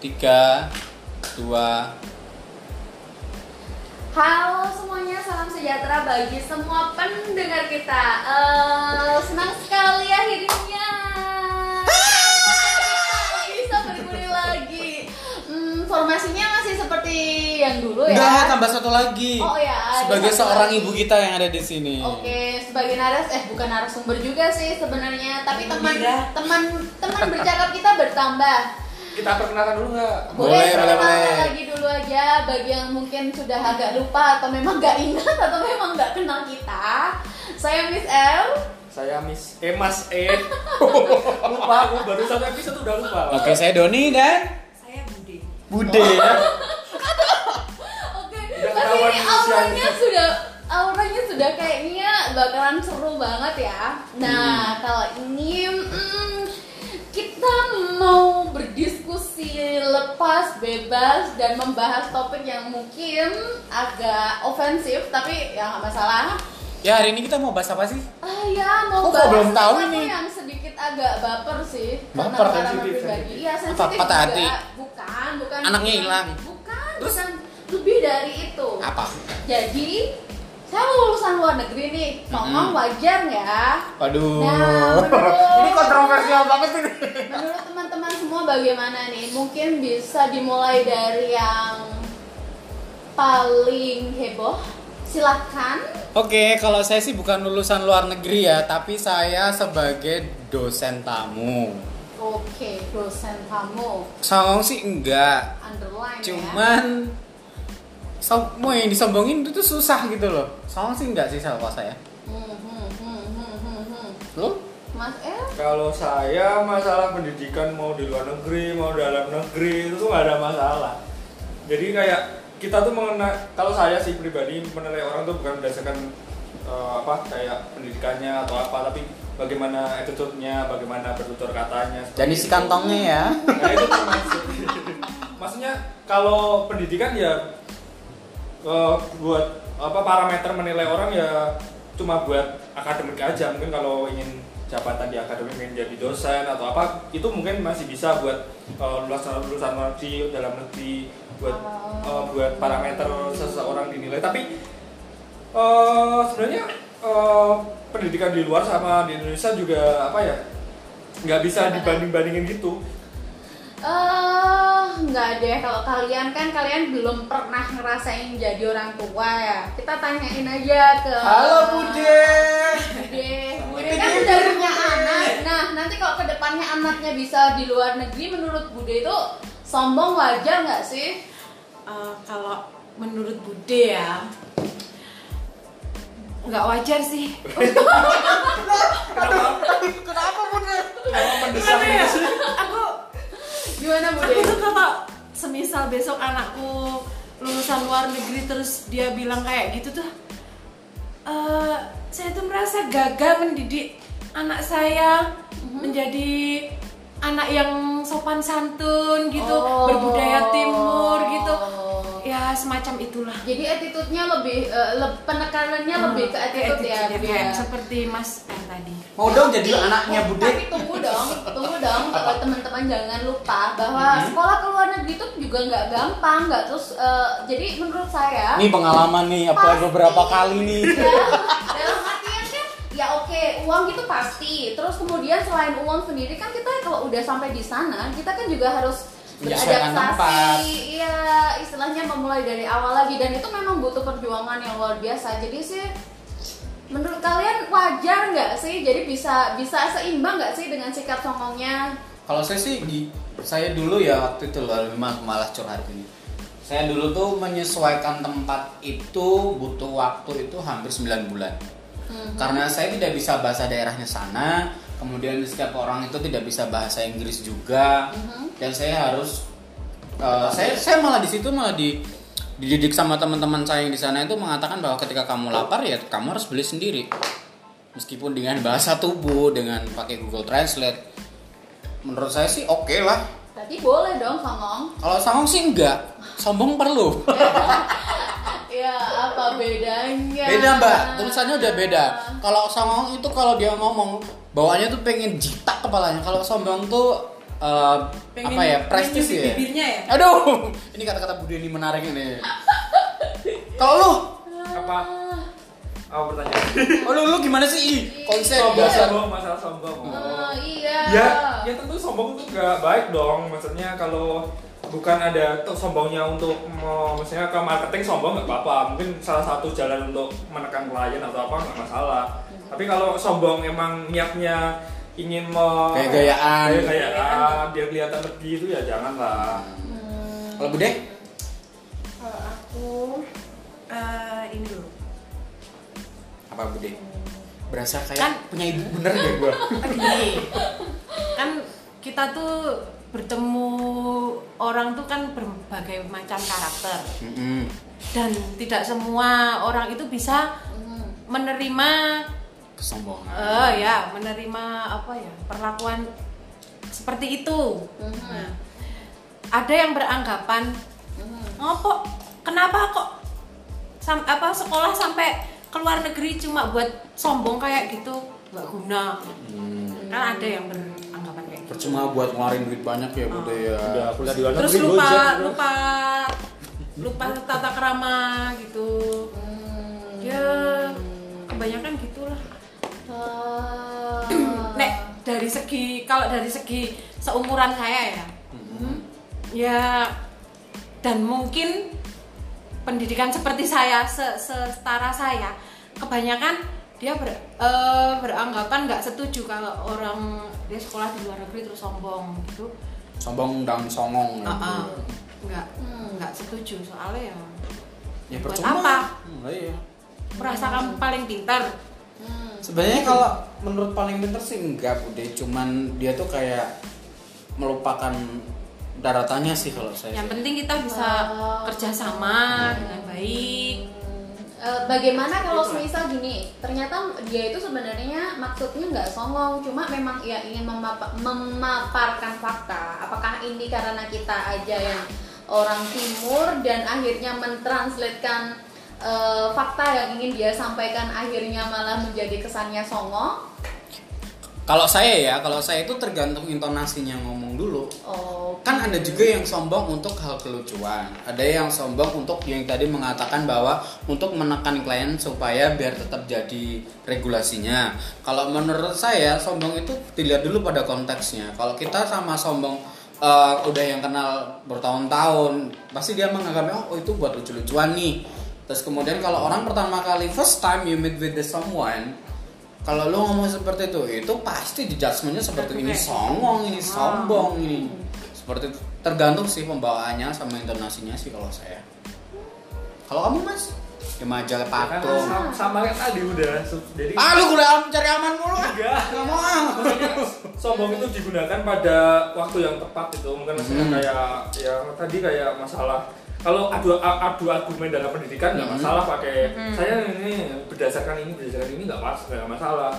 tiga dua Halo semuanya, salam sejahtera bagi semua pendengar kita. Eh, senang sekali akhirnya bisa berkumpul lagi. Hmm, formasinya masih seperti yang dulu ya. Enggak, tambah satu lagi. Oh ya. Sebagai seorang lagi. ibu kita yang ada di sini. Oke, sebagai naras eh bukan narasumber juga sih sebenarnya, tapi teman Gembira. teman teman bercakap kita bertambah. Kita perkenalkan dulu nggak? Boleh, boleh, boleh. lagi dulu aja bagi yang mungkin sudah agak lupa atau memang gak ingat atau memang gak kenal kita. Saya Miss L. Saya Miss eh Mas E. lupa, aku baru satu episode udah lupa. Oke, saya Doni dan Saya Bude. Bude. Oke, Udah pasti ketahuan ini auranya sudah auranya sudah kayaknya bakalan seru banget ya. Nah, kalau ini mm, kita mau berdiskusi lepas, bebas dan membahas topik yang mungkin agak ofensif tapi ya nggak masalah. Ya, hari ini kita mau bahas apa sih? Ah ya, mau Oh, kok bahas belum tahu ini? yang sedikit agak baper sih. Baper, karena pribadi. Iya, Apa, sensitif patah juga. hati? Bukan, bukan. Anaknya bukan. hilang? Bukan, Terus? bukan. Lebih dari itu. Apa? Jadi, saya lulusan luar negeri nih. Ngomong Mm-mm. wajar nggak? Waduh. Nah, menurut ini kontroversial banget ini. Menurut teman-teman semua bagaimana nih? Mungkin bisa dimulai dari yang paling heboh. Silakan. Oke, kalau saya sih bukan lulusan luar negeri ya, tapi saya sebagai dosen tamu. Oke, dosen kamu Songong sih enggak, underline ya. cuman so, mau yang disombongin itu tuh susah gitu loh. Songong sih enggak sih kalau saya. Hmm, hmm, hmm. Lo? Mas El? Kalau saya masalah pendidikan mau di luar negeri, mau dalam negeri itu tuh nggak ada masalah. Jadi kayak kita tuh mengenai kalau saya sih pribadi menilai orang tuh bukan berdasarkan eh, apa kayak pendidikannya atau apa, tapi bagaimana attitude-nya, bagaimana bertutur katanya. Jadi si kantongnya ya. Nah itu termasuk. Maksudnya kalau pendidikan ya eh, buat apa parameter menilai orang ya cuma buat akademik aja. Mungkin kalau ingin jabatan di akademik ingin jadi dosen atau apa itu mungkin masih bisa buat eh, lulusan lulusan negeri dalam negeri buat eh, buat parameter seseorang dinilai. Tapi eh, sebenarnya eh, pendidikan di luar sama di Indonesia juga apa ya nggak bisa dibanding-bandingin gitu. Eh, nggak deh. Kalau kalian kan kalian belum pernah ngerasain jadi orang tua ya. Kita tanyain aja ke Halo Bude. Bude. Bude kan udah punya anak. Nah, nanti kalau ke depannya anaknya bisa di luar negeri, menurut Bude itu sombong wajar nggak sih? Eh, kalau menurut Bude ya nggak wajar sih. Kenapa Bude? Kenapa Gimana aku tuh kalau semisal besok anakku lulusan luar negeri terus dia bilang kayak gitu tuh eh saya tuh merasa gagal mendidik anak saya menjadi anak yang sopan santun gitu Oh. berbudaya timur gitu ya semacam itulah Jadi attitude-nya lebih eh, le- penekanannya lebih ke attitude ya, Attitude-nya Bude. kayak ya. seperti Mas R tadi Mau dong jadi anaknya Bude. Tapi tunggu dong, tunggu dong, teman-teman jangan lupa bahwa Mhm. sekolah ke luar negeri itu juga nggak gampang, nggak terus. eh, jadi menurut saya, Ini pengalaman nih, apa Pasti. beberapa kali nih. ya, dalam artian kan, ya oke, uang itu pasti. Terus kemudian selain uang sendiri kan kita kalau udah sampai di sana, kita kan juga harus beradaptasi, iya istilahnya memulai dari awal lagi dan itu memang butuh perjuangan yang luar biasa. Jadi sih menurut kalian wajar nggak sih? Jadi bisa bisa seimbang nggak sih dengan sikap songongnya? Kalau saya sih di saya dulu ya waktu itu loh malah, malah curhat ini. Saya dulu tuh menyesuaikan tempat itu butuh waktu itu hampir 9 bulan. Mhm. Karena saya tidak bisa bahasa daerahnya sana, kemudian setiap orang itu tidak bisa bahasa Inggris juga, Mhm. dan saya harus eh, saya saya malah di situ malah di dididik sama teman-teman saya yang di sana itu mengatakan bahwa ketika kamu lapar ya kamu harus beli sendiri. Meskipun dengan bahasa tubuh, dengan pakai Google Translate, menurut saya sih oke lah. Tadi boleh dong songong. Kalau songong sih enggak, sombong perlu. Ya apa bedanya? beda mbak, tulisannya udah beda. Kalau songong itu kalau dia ngomong bawaannya tuh pengen jitak kepalanya. Kalau sombong tuh eh, Pengen apa ya prestis ya? bibirnya ya? aduh ini kata-kata Bu Deni menarik ini. Kalau lu? Apa? Apa pertanyaan oh lu, lu gimana sih? Ih, konsep sombong dasar sombong masalah sombong. Oh, iya. ya ya tentu sombong itu nggak baik dong. Maksudnya kalau bukan ada tuh sombongnya untuk mau misalnya ke marketing sombong nggak apa-apa. Mungkin salah satu jalan untuk menekan klien atau apa nggak masalah. Tapi kalau sombong emang niatnya ingin mau Gaya-gayaan. gaya-gayaan biar kelihatan lebih itu ya janganlah Hmm. kalau Bude Kalau aku eh, ini dulu. apa Bude berasa kayak Kan- punya ibu bener deh gua Gini, kan kita tuh bertemu orang tuh kan berbagai macam karakter Mm-mm. dan tidak semua orang itu bisa Hmm. menerima kesombongan. Eh ya menerima apa ya perlakuan seperti itu. Mhm. Nah, ada yang beranggapan ngopo kenapa kok sam- apa sekolah sampai ke luar negeri cuma buat sombong kayak gitu? Nggak guna. Hmm. kan ada yang beranggapan kayak gitu. Percuma buat ngeluarin duit banyak ya Bude ya. Udah kuliah di luar terus negeri, lupa Gojek. lupa lupa tata kerama gitu. Hmm. ya kebanyakan gitulah Ah. nek dari segi kalau dari segi seumuran saya ya Mm-mm. ya dan mungkin pendidikan seperti saya se- setara saya kebanyakan dia ber, eh, beranggapan nggak setuju kalau orang dia sekolah di luar negeri terus sombong gitu sombong dan songong Ah, ah. nggak Hmm. nggak setuju soalnya ya ya Buat percuma apa? Hmm, iya. merasa kamu paling pintar Hmm. Sebenarnya kalau menurut paling pinter sih enggak Bude, cuman dia tuh kayak melupakan daratannya sih kalau saya. yang penting kita bisa Oh. kerjasama dengan baik Eh, bagaimana kalau semisal gini, ternyata dia itu sebenarnya maksudnya nggak songong, cuma memang ya ingin memapa- memaparkan fakta. Apakah ini karena kita aja yang orang timur dan akhirnya mentranslatekan eh, fakta yang ingin dia sampaikan akhirnya malah menjadi kesannya songong? Kalau saya ya, kalau saya itu tergantung intonasinya ngomong dulu. Oh, Kan ada juga yang sombong untuk hal kelucuan. Ada yang sombong untuk yang tadi mengatakan bahwa untuk menekan klien supaya biar tetap jadi regulasinya. Kalau menurut saya sombong itu dilihat dulu pada konteksnya. Kalau kita sama sombong eh, udah yang kenal bertahun-tahun, pasti dia menganggapnya oh itu buat lucu-lucuan nih. Terus kemudian kalau orang pertama kali first time you meet with the someone, kalau lu ngomong seperti itu, itu pasti di judgementnya seperti ini songong, ini sombong, ini seperti itu. Tergantung sih pembawaannya sama intonasinya sih kalau saya. Kalau kamu mas, ya majalah patung. sama, sama kayak tadi udah jadi Ah lu kuliah cari aman mulu ah. enggak Nggak mau ah. Sombong itu digunakan pada waktu yang tepat itu mungkin misalnya Hmm. kayak yang tadi kayak masalah kalau adu adu argumen dalam pendidikan nggak Hmm. masalah pakai Hmm. saya ini berdasarkan ini berdasarkan ini nggak mas nggak masalah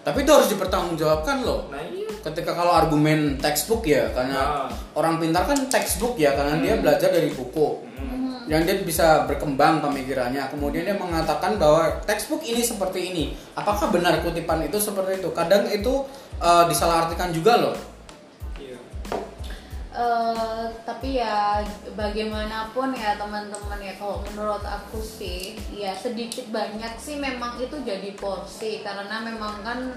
Tapi itu harus dipertanggungjawabkan loh. nah iya Ketika kalau argumen textbook ya, karena Nah. orang pintar kan textbook ya, karena dia Hmm. belajar dari buku. Hmm. yang dia bisa berkembang pemikirannya kemudian dia mengatakan bahwa textbook ini seperti ini apakah benar kutipan itu seperti itu kadang itu eh, disalahartikan juga loh. Eh, tapi ya bagaimanapun ya teman-teman ya kalau menurut aku sih ya sedikit banyak sih memang itu jadi porsi. Karena memang kan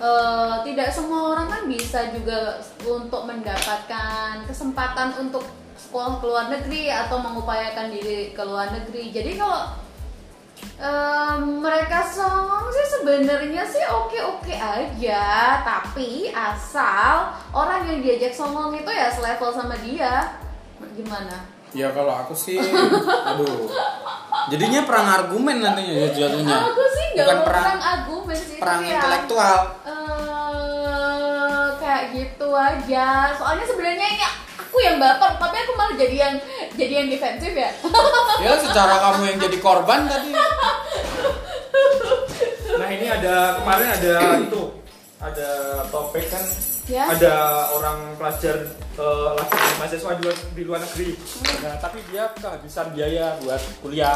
eh, tidak semua orang kan bisa juga untuk mendapatkan kesempatan untuk sekolah ke luar negeri atau mengupayakan diri ke luar negeri. Jadi kalau eh, mereka songong sih sebenarnya sih oke oke aja tapi asal orang yang diajak songong itu ya selevel sama dia. Gimana? Ya kalau aku sih aduh. Jadinya perang argumen nantinya ya jatuhnya. Aku sih nggak perang perang argumen sih perang ya, intelektual. eh, kayak gitu aja. Soalnya sebenarnya ini aku yang baper tapi aku malah jadi yang jadi yang defensif ya. Ya secara kamu yang jadi korban tadi. Nah ini ada kemarin ada itu ada topik kan Ya. ada orang pelajar eh, lagi mahasiswa di luar, di luar negeri. Nah tapi dia kehabisan biaya buat kuliah.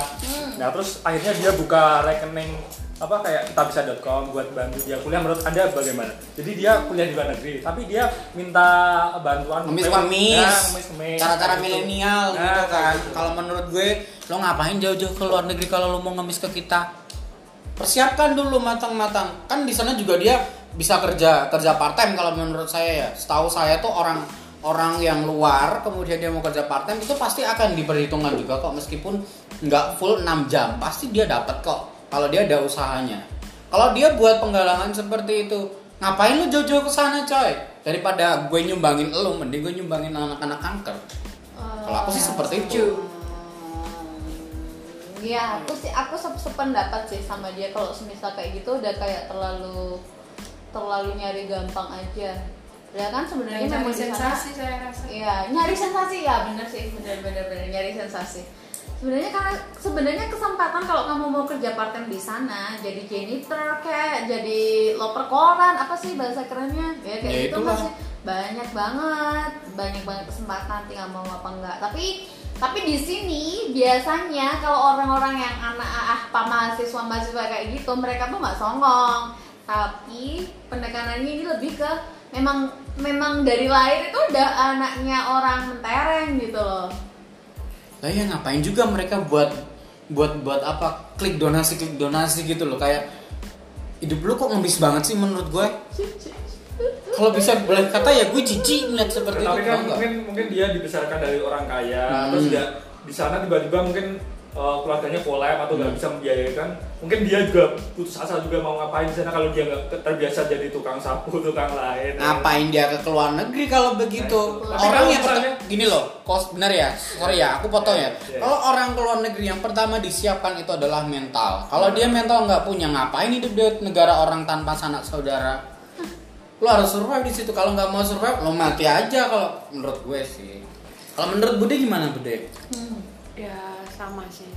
Nah terus akhirnya dia buka rekening apa kayak kitabisa.com buat bantu dia kuliah. Menurut anda bagaimana? Jadi dia kuliah di luar negeri tapi dia minta bantuan ngemis-ngemis Nah, ngemis-ngemis. cara-cara gitu. milenial Nah, gitu kan. gitu. kalau menurut gue lo ngapain jauh-jauh ke luar negeri kalau lo mau ngemis ke kita? Persiapkan dulu matang-matang. Kan di sana juga dia bisa kerja kerja part time kalau menurut saya ya. Setahu saya tuh orang orang yang luar kemudian dia mau kerja part time itu pasti akan diperhitungkan juga kok. Meskipun nggak full 6 jam pasti dia dapat kok kalau dia ada usahanya. Kalau dia buat penggalangan seperti itu ngapain lu jauh-jauh ke sana coy? Daripada gue nyumbangin lu mending gue nyumbangin anak-anak kanker. Kalau aku sih seperti itu. Iya, aku sih aku se- sependapat sih sama dia kalau semisal kayak gitu udah kayak terlalu terlalu nyari gampang aja. Ya kan sebenarnya Nyari memang di sana- sensasi saya rasa. Iya, nyari sensasi ya bener sih, bener bener bener nyari sensasi. Sebenarnya karena sebenarnya kesempatan kalau kamu mau kerja part time di sana, jadi janitor kayak jadi loper koran apa sih bahasa kerennya? Ya kayak Ya, gitu itulah. masih banyak banget, banyak banget kesempatan tinggal mau apa enggak. Tapi tapi di sini biasanya kalau orang-orang yang anak ah pak mahasiswa mahasiswa kayak gitu mereka tuh nggak songong tapi penekanannya ini lebih ke memang memang dari lahir itu udah anaknya orang mentereng gitu loh. Lah ya ngapain juga mereka buat buat buat apa klik donasi klik donasi gitu loh. Kayak hidup lu kok ngemis banget sih menurut gue? Kalau bisa boleh kata ya gue jijik ngeliat seperti tapi itu kan mungkin mungkin dia dibesarkan dari orang kaya Hmm. terus dia di sana tiba-tiba mungkin eh, keluarganya collab atau nggak Hmm. bisa membiayakan mungkin dia juga putus asa juga mau ngapain di sana kalau dia nggak terbiasa jadi tukang sapu tukang lain. Ngapain dia ke luar negeri kalau begitu? Nah, Tapi orang yang pertama misalnya- gini loh kos bener ya? Sorry ya aku potong ya. Iya. kalau orang ke luar negeri yang pertama disiapkan itu adalah mental. Kalau dia mental nggak punya ngapain hidup di negara orang tanpa sanak saudara? Lo harus survive di situ. Kalau nggak mau survive lo mati aja kalau menurut gue sih. Kalau menurut Bude gimana Bude? Ya sama sih.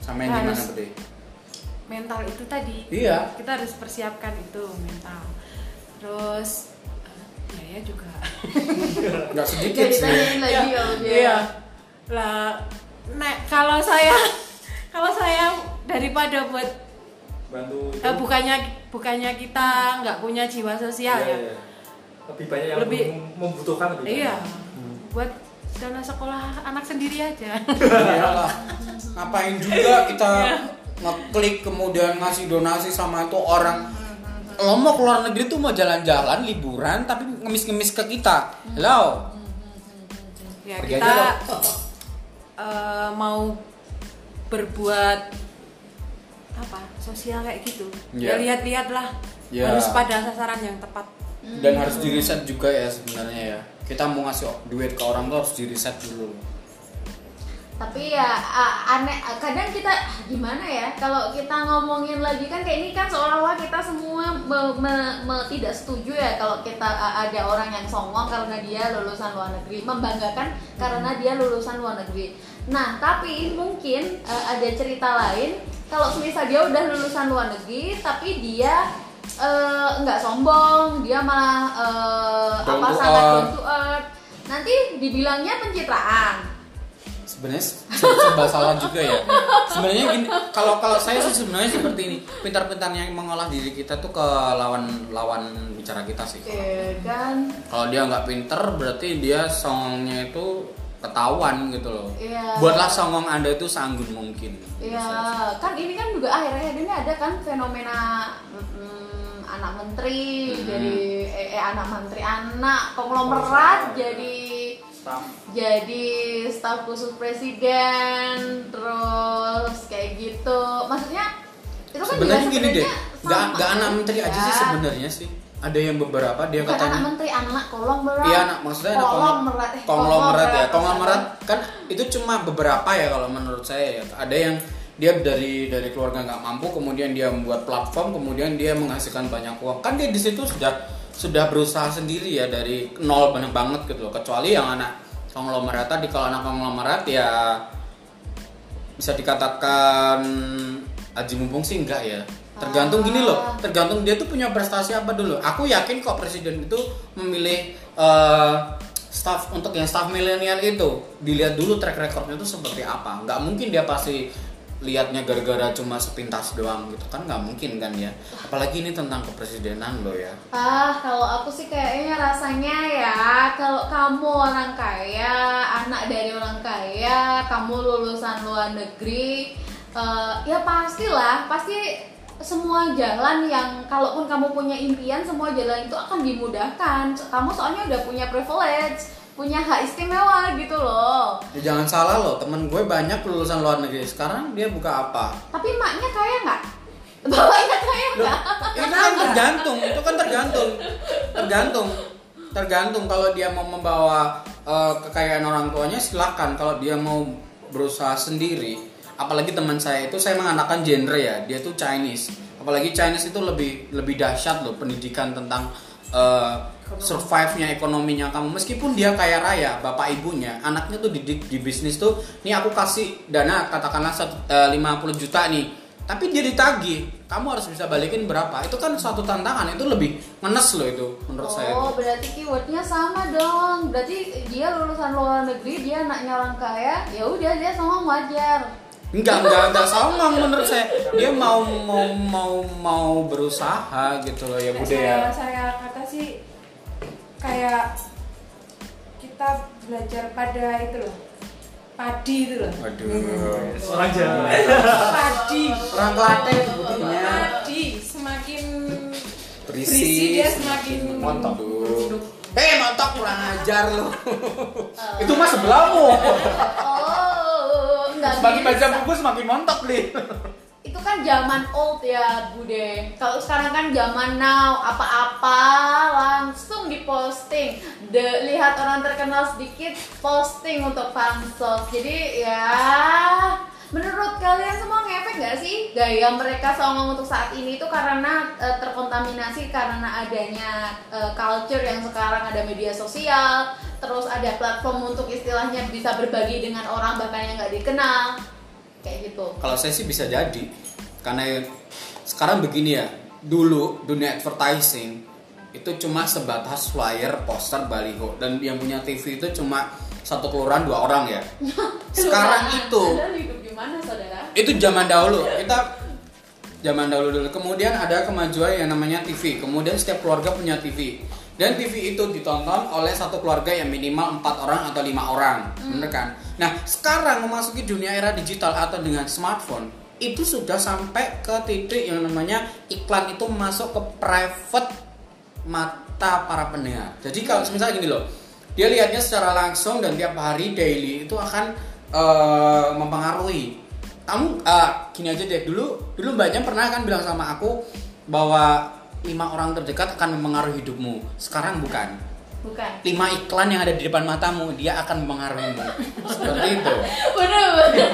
sama yang gimana. Bude Mental itu tadi. iya Kita harus persiapkan itu mental. Terus eh, biaya juga. nggak sedikit sih lagi kalau dia Iya. Lah, nek kalau saya kalau saya daripada buat bantu itu eh, bukannya bukannya kita nggak punya jiwa sosial Iya, ya. iya. lebih banyak yang Lebih- mem- membutuhkan lebih Iya. banyak. Buat dana sekolah anak sendiri aja. Iyalah. ngapain juga kita ngeklik kemudian ngasih donasi sama itu orang lo mau keluar negeri tuh mau jalan-jalan liburan tapi ngemis-ngemis ke kita hello ya Pergi kita aja eh, mau berbuat apa sosial kayak gitu. Iya. Ya lihat-lihatlah. Iya. Harus pada sasaran yang tepat. dan harus diriset juga ya sebenarnya ya kita mau ngasih duit ke orang tuh harus diriset dulu. Tapi ya aneh kadang kita ah, gimana ya? Kalau kita ngomongin lagi kan kayak ini kan seolah-olah kita semua me- me- me- tidak setuju ya kalau kita ada orang yang songong karena dia lulusan luar negeri. Membanggakan karena dia lulusan luar negeri. Nah tapi mungkin eh, ada cerita lain. Kalau semisal dia udah lulusan luar negeri tapi dia eh, nggak sombong dia malah eh, Down apa sangat down to earth. Nanti dibilangnya pencitraan. Sebenarnya se- serba salah juga ya. Sebenarnya gini kalau kalau saya sih sebenarnya seperti ini. Pintar-pintarnya mengolah diri kita tuh ke lawan lawan bicara kita sih. Iya kan kalau dia nggak pinter berarti dia songongnya itu ketahuan gitu loh. Iya. buatlah songong anda itu seanggun mungkin. Iya, kan ini kan juga akhir-akhir ini ada kan fenomena mm, anak menteri Hmm. jadi eh, eh, anak menteri anak konglomerat jadi Staff. jadi staf khusus presiden terus kayak gitu. Maksudnya itu kan sebenarnya gini deh nggak nggak anak menteri aja sih ya. sebenarnya sih. Ada yang beberapa dia Bukan katanya anak menteri anak konglomerat. Iya anak maksudnya anak konglomerat eh, konglomerat ya. konglomerat kan itu cuma beberapa ya kalau menurut saya ya. Ada yang dia dari dari keluarga nggak mampu kemudian dia membuat platform kemudian dia menghasilkan banyak uang kan dia di situ sudah sudah berusaha sendiri ya dari nol banyak banget gitu loh kecuali yang anak konglomerat tadi kalau anak konglomerat ya bisa dikatakan aji mumpung sih enggak ya Tergantung gini loh, Ah. tergantung dia tuh punya prestasi apa dulu. Aku yakin kok presiden itu memilih eh, staff untuk yang staff milenial itu dilihat dulu track recordnya itu seperti apa. Nggak mungkin dia pasti lihatnya gara-gara cuma sepintas doang gitu kan nggak mungkin kan ya. Apalagi ini tentang kepresidenan loh ya. Ah, kalau aku sih kayaknya rasanya ya kalau kamu orang kaya, anak dari orang kaya, kamu lulusan luar negeri, eh, ya pastilah, pasti semua jalan yang kalaupun kamu punya impian, semua jalan itu akan dimudahkan. Kamu soalnya udah punya privilege, punya hak istimewa gitu loh. Ya, jangan salah loh, temen gue banyak lulusan luar negeri. Sekarang dia buka apa? Tapi maknya kaya nggak? Bapaknya kaya nggak? itu kan tergantung, itu kan tergantung, tergantung, tergantung kalau dia mau membawa eh, kekayaan orang tuanya silakan. Kalau dia mau berusaha sendiri, apalagi teman saya itu saya mengatakan genre ya, dia tuh Chinese. Apalagi Chinese itu lebih lebih dahsyat loh pendidikan tentang eh, survive-nya ekonominya kamu. Meskipun dia kaya raya bapak ibunya anaknya tuh didik di bisnis tuh nih aku kasih dana katakanlah satu- eh, 50 juta nih. Tapi dia ditagih kamu harus bisa balikin berapa? Itu kan suatu tantangan itu lebih ngenes loh itu menurut saya. Oh, berarti keywordnya sama dong. Berarti dia lulusan luar negeri, dia anaknya orang kaya, ya udah dia sama wajar. enggak enggak enggak songong menurut saya. Dia mau mau mau mau berusaha gitu loh ya bude ya. saya, saya kata sih kayak kita belajar pada itu loh. Padi itu loh. Aduh Orang Jawa. padi. Orang Klaten sebetulnya. Padi. Semakin berisi, berisi dia semakin Montok. eh montok kurang ajar lo itu mah sebelahmu. Oh, enggak semakin baca buku semakin montok nih Kan zaman old ya, Bude. Kalau sekarang kan zaman now, apa-apa langsung diposting. De, lihat orang terkenal sedikit, posting untuk pansos. Jadi ya, menurut kalian semua ngefek nggak sih gaya mereka songong untuk saat ini itu karena eh, terkontaminasi karena adanya eh, culture yang sekarang ada media sosial, terus ada platform untuk istilahnya bisa berbagi dengan orang bahkan yang nggak dikenal, kayak gitu. Kalau saya sih bisa jadi karena sekarang begini ya. Dulu dunia advertising itu cuma sebatas flyer, poster, baliho. Dan yang punya TV itu cuma satu kelurahan dua orang ya. Sekarang itu. Itu zaman dahulu. Kita zaman dahulu dulu. Kemudian ada kemajuan yang namanya TV kemudian setiap keluarga punya TV dan TV itu ditonton oleh satu keluarga yang minimal empat orang atau lima orang. Bener kan? Nah sekarang memasuki dunia era digital atau dengan smartphone itu sudah sampai ke titik yang namanya iklan itu masuk ke private mata para pendengar. Jadi kalau misalnya gini loh dia lihatnya secara langsung dan tiap hari daily itu akan eh, mempengaruhi. Kamu eh, gini aja deh dulu dulu mbaknya pernah kan bilang sama aku bahwa lima orang terdekat akan mempengaruhi hidupmu. Sekarang bukan Bukan. lima iklan yang ada di depan matamu dia akan mempengaruhimu seperti itu bener bener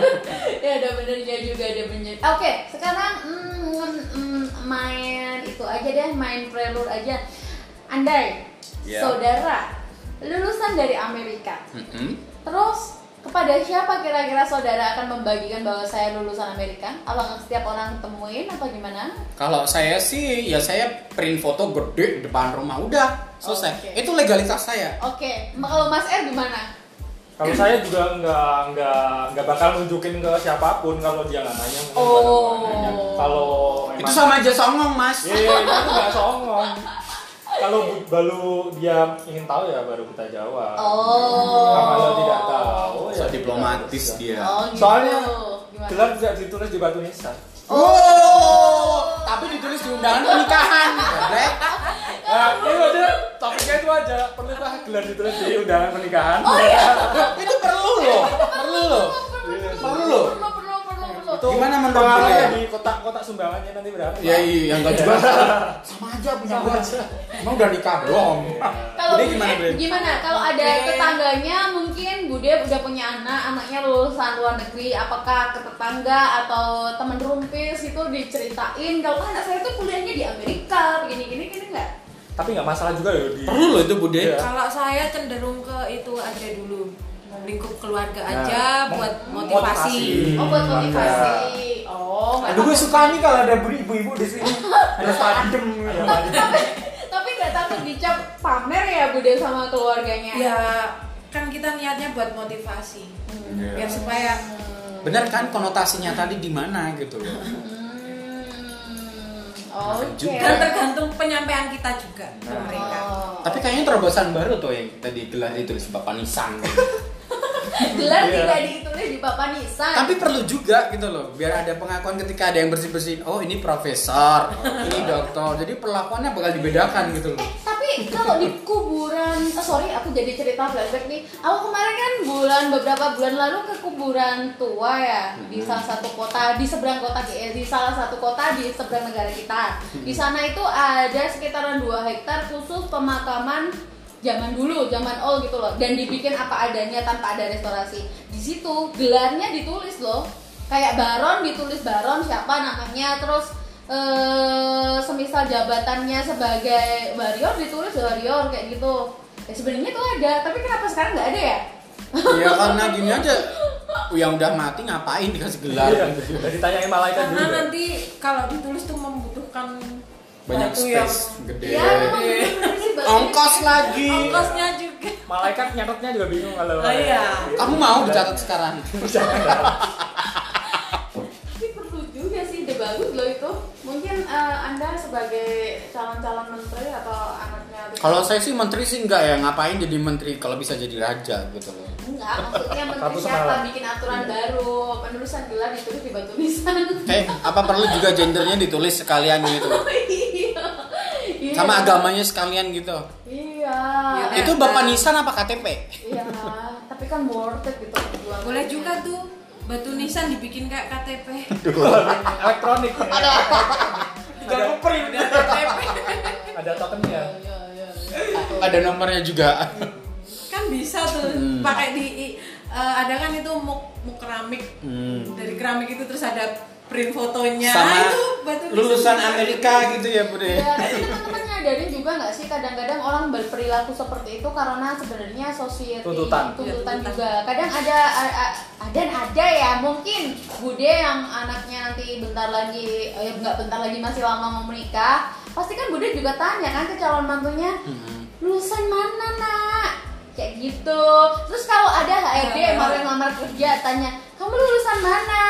ya ada benernya juga ada bener oke sekarang mm, mm, main itu aja deh main prelude aja andai Ya. saudara lulusan dari Amerika Mm-mm. terus kepada siapa kira-kira saudara akan membagikan bahwa saya lulusan Amerika apakah setiap orang temuin atau gimana kalau saya sih ya saya print foto gede di depan rumah udah selesai Oke. itu legalitas saya oke Ma- kalau Mas R gimana Kalau saya juga nggak nggak nggak bakal nunjukin ke siapa pun kalau dia nggak nanya. Oh. Kalau itu sama aja songong mas Iya, iya, itu nggak songong. Kalau bu- baru dia ingin tahu ya baru kita jawab. Oh. Nah, kalau tidak tahu so ya diplomatis dia oh gitu Soalnya Gimana? Gelar tidak ditulis di batu nisan. Oh, tapi ditulis di undangan pernikahan. Nah, itu aja topiknya itu aja. Perlukah gelar ditulis di undangan pernikahan? Oh iya. Gimana menurut pengaruhnya kalian? di kotak-kotak sumbangannya nanti berapa? Ya iya, yang enggak juga sama aja punya gua. Emang udah nikah belum? Kalau gimana, Bre? gimana? Kalau ada tetangganya mungkin Bude udah punya anak, anaknya lulusan luar negeri, apakah ke tetangga atau teman rumpis itu diceritain kalau "Ah, anak saya tuh kuliahnya di Amerika, begini gini gini enggak? Tapi nggak masalah juga ya di Perlu loh itu Bude. Iya. kalau saya cenderung ke itu aja dulu lingkup keluarga Nah, aja mo- buat motivasi. motivasi. Oh buat Keluarga. motivasi. Oh. Aduh gue suka nih kalau ada ibu-ibu di sini. Terus adem. Tapi tapi nggak takut dicap pamer ya Bude sama keluarganya. Ya kan kita niatnya buat motivasi. Iya. Biar supaya bener kan konotasinya tadi di mana gitu loh Hmm. Oke. dan tergantung penyampaian kita juga ke Nah. mereka. Oh. tapi kayaknya terobosan baru tuh yang tadi gelar ditulis Bapak Nisan gelar Iya. tidak ditulis di papan nisan. tapi perlu juga gitu loh biar ada pengakuan ketika ada yang bersih bersihin oh ini profesor ini dokter jadi perlakuannya bakal dibedakan gitu loh Eh, tapi kalau di kuburan, oh, sorry aku jadi cerita flashback nih. Aku kemarin kan bulan beberapa bulan lalu ke kuburan tua ya di salah satu kota di seberang kota eh, di salah satu kota di seberang negara kita. Di sana itu ada sekitaran 2 hektar khusus pemakaman zaman dulu, zaman old gitu loh. Dan dibikin apa adanya tanpa ada restorasi. Di situ gelarnya ditulis loh. Kayak baron ditulis baron siapa namanya terus eh semisal jabatannya sebagai warrior ditulis warrior kayak gitu ya sebenarnya itu ada tapi kenapa sekarang nggak ada ya ya karena gini aja yang udah mati ngapain dikasih gelar Iya. Udah ditanyain malaikat Karena dulu. nanti kalau ditulis tuh membutuhkan banyak batu yang space gede. Ya ongkos lagi. ongkosnya juga. Malaikat nyatetnya juga bingung kalau. Oh, iya. kamu mau dicatat sekarang? Tapi perlu juga sih ide bagus loh itu. Mungkin eh, anda sebagai calon-calon menteri atau anaknya kalau saya sih menteri sih enggak ya ngapain jadi menteri kalau bisa jadi raja gitu loh. Enggak maksudnya menteri siapa? bikin aturan baru penulisan gelar ditulis di batu nisan. Eh apa perlu juga gendernya ditulis sekalian gitu iya Iya. sama agamanya sekalian gitu iya Eh, itu bapak nisan apa KTP iya tapi kan worth it gitu. Boleh juga tuh batu nisan dibikin kayak KTP. Elektronik. Ada apa? Ngeprint. Udah KTP. Ada tokennya. Iya, iya, iya. ada nomornya juga kan bisa tuh Hmm. pakai di eh, ada kan itu muk muk keramik Hmm. dari keramik itu terus ada print fotonya sama Nah, itu batu lulusan. Amerika gitu ya bude Ya, teman-teman nyadarin juga nggak sih kadang-kadang orang berperilaku seperti itu karena sebenarnya society Tuntutan. tuntutan Ya, tuntutan. juga. Kadang ada ada ada ya mungkin bude yang anaknya nanti bentar lagi eh nggak bentar lagi masih lama mau menikah, pasti kan bude juga tanya kan ke calon mantunya, Hmm. lulusan mana nak? Kayak gitu. Terus kalau ada HRD yang mau ngelamar kerja tanya, kamu lulusan mana?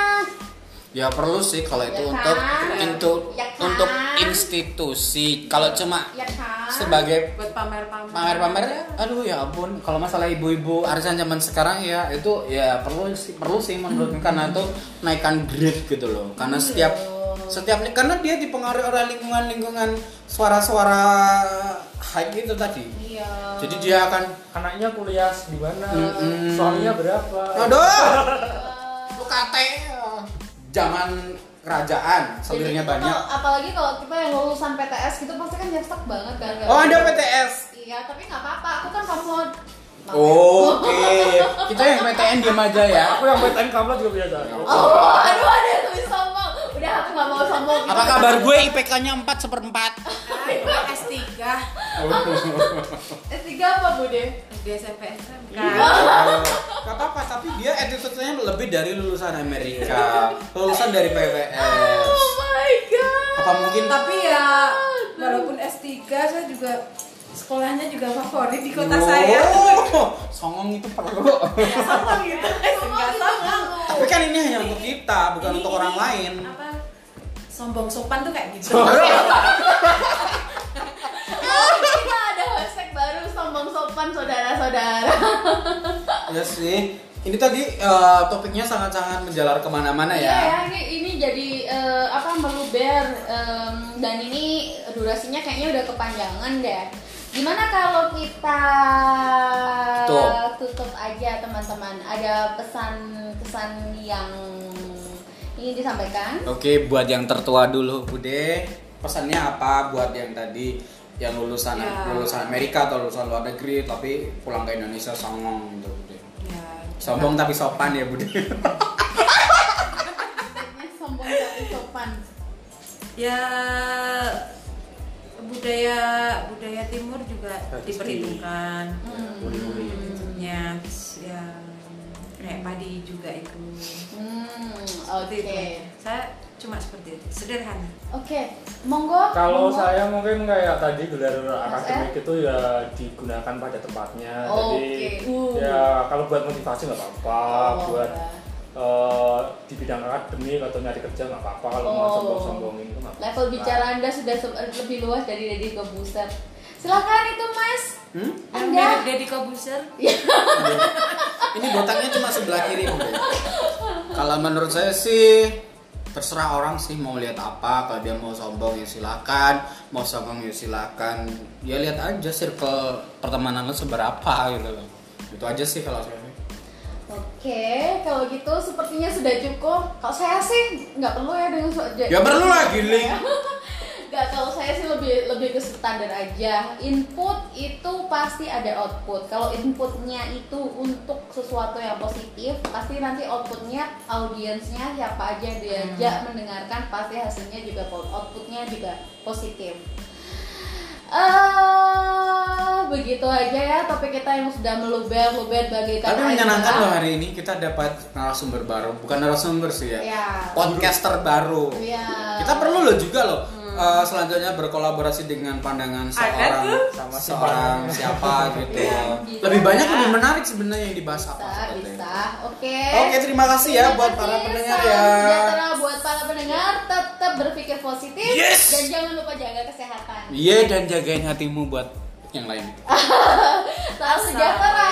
Ya perlu sih kalau Ya itu untuk kan? untuk Ya kan? untuk institusi kalau cuma Ya kan? sebagai buat pamer-pamer pamer-pamer aduh ya ampun kalau masalah ibu-ibu arisan zaman sekarang ya itu ya perlu sih perlu sih menurutku karena itu naikkan grade gitu loh karena setiap setiap karena dia dipengaruhi oleh lingkungan-lingkungan suara-suara hype itu tadi Iya. jadi dia akan Anaknya kuliah di mana? Mm-mm. Suaminya berapa? aduh UKT zaman kerajaan Jadi, banyak. kalau- apalagi kalau kita yang lulusan PTS gitu pasti kan nyesek banget kan oh ada PTS iya tapi nggak apa-apa. Aku kan komod oke. Kita yang PTN diam aja ya. Aku yang PTN Kamla juga biasa. oh aduh ada yang lebih sombong. Udah aku nggak mau sombong. Apa kabar gue? IPK-nya 4 seperempat. Nah, S3 S3 apa bude SD SMP SMK Gak apa-apa, tapi dia attitude-nya lebih dari lulusan Amerika, lulusan dari PWS. oh my god. Apa mungkin? Tapi ya walaupun S3 saya juga sekolahnya juga favorit di kota saya. Oh, songong itu perlu. ya sama gitu enggak sama tapi kan ini hanya untuk kita, bukan Ini- untuk orang ini lain. apa sombong sopan tuh kayak gitu sopan saudara-saudara Ya sih. Ini tadi eh, topiknya sangat-sangat menjalar ke mana-mana Iya ya. ya, ini, ini jadi eh, apa meluber em, dan ini durasinya kayaknya udah kepanjangan deh. Gimana kalau kita Tutup. tutup aja teman-teman? Ada pesan-kesan yang ingin disampaikan? Oke, buat yang tertua dulu, Bude. Pesannya apa buat yang tadi yang lulusan Ya. lulusan Amerika atau lulusan luar negeri tapi pulang ke Indonesia songong gitu, Bude. ya Sombong tapi sopan ya, Bude. Hashtagnya sombong tapi sopan. ya budaya budaya timur juga diperhitungkan Hmm. Buri-buri. Hmm, ya ya empati juga itu. Hmm, oke. itu. Saya cuma seperti itu, sederhana. Oke, monggo. Kalau monggo. saya mungkin kayak tadi gelar akademik itu ya digunakan pada tempatnya. Oke. Jadi Uh. ya kalau buat motivasi nggak apa-apa, Oh, buat ya. eh, di bidang akademik atau nyari kerja nggak apa-apa. Kalau mau Oh. sombong-sombongin itu nggak apa-apa. level bicara Anda sudah lebih luas dari Deddy Kobuser. Silakan itu Mas. Hmm? Yang Anda. mirip Deddy Kobuser, Ini botaknya cuma sebelah kiri. Kalau menurut saya sih terserah orang sih mau lihat apa kalau dia mau sombong ya silakan mau sombong ya silakan. Ya lihat aja circle pertemanan lo seberapa gitu loh. Itu aja sih kalau saya. Oke, kalau gitu sepertinya sudah cukup. Kalau saya sih nggak perlu ya dengan su- ya perlu lah giling Nggak, kalau saya sih lebih lebih ke standar aja. Input itu pasti ada output. Kalau inputnya itu untuk sesuatu yang positif, pasti nanti outputnya audiensnya siapa aja yang diajak mendengarkan pasti hasilnya juga outputnya juga positif. eh begitu aja ya topik kita yang sudah meluber-luber bagaikan tapi air menyenangkan loh hari ini kita dapat narasumber baru bukan narasumber sih ya Ya. podcaster baru Iya. kita perlu loh juga loh eh, selanjutnya berkolaborasi dengan pandangan seorang. Sama si seorang siapa gitu. Iya, lebih banyak lebih menarik sebenarnya yang dibahas apa bisa seperti bisa. itu. oke. Oke, terima kasih ya Terima buat kasih, para pendengar salam ya. sejahtera buat para pendengar. Tetap berpikir positif. Yes. dan jangan lupa jaga kesehatan. Iya dan jagain hatimu buat yang lain. salam sejahtera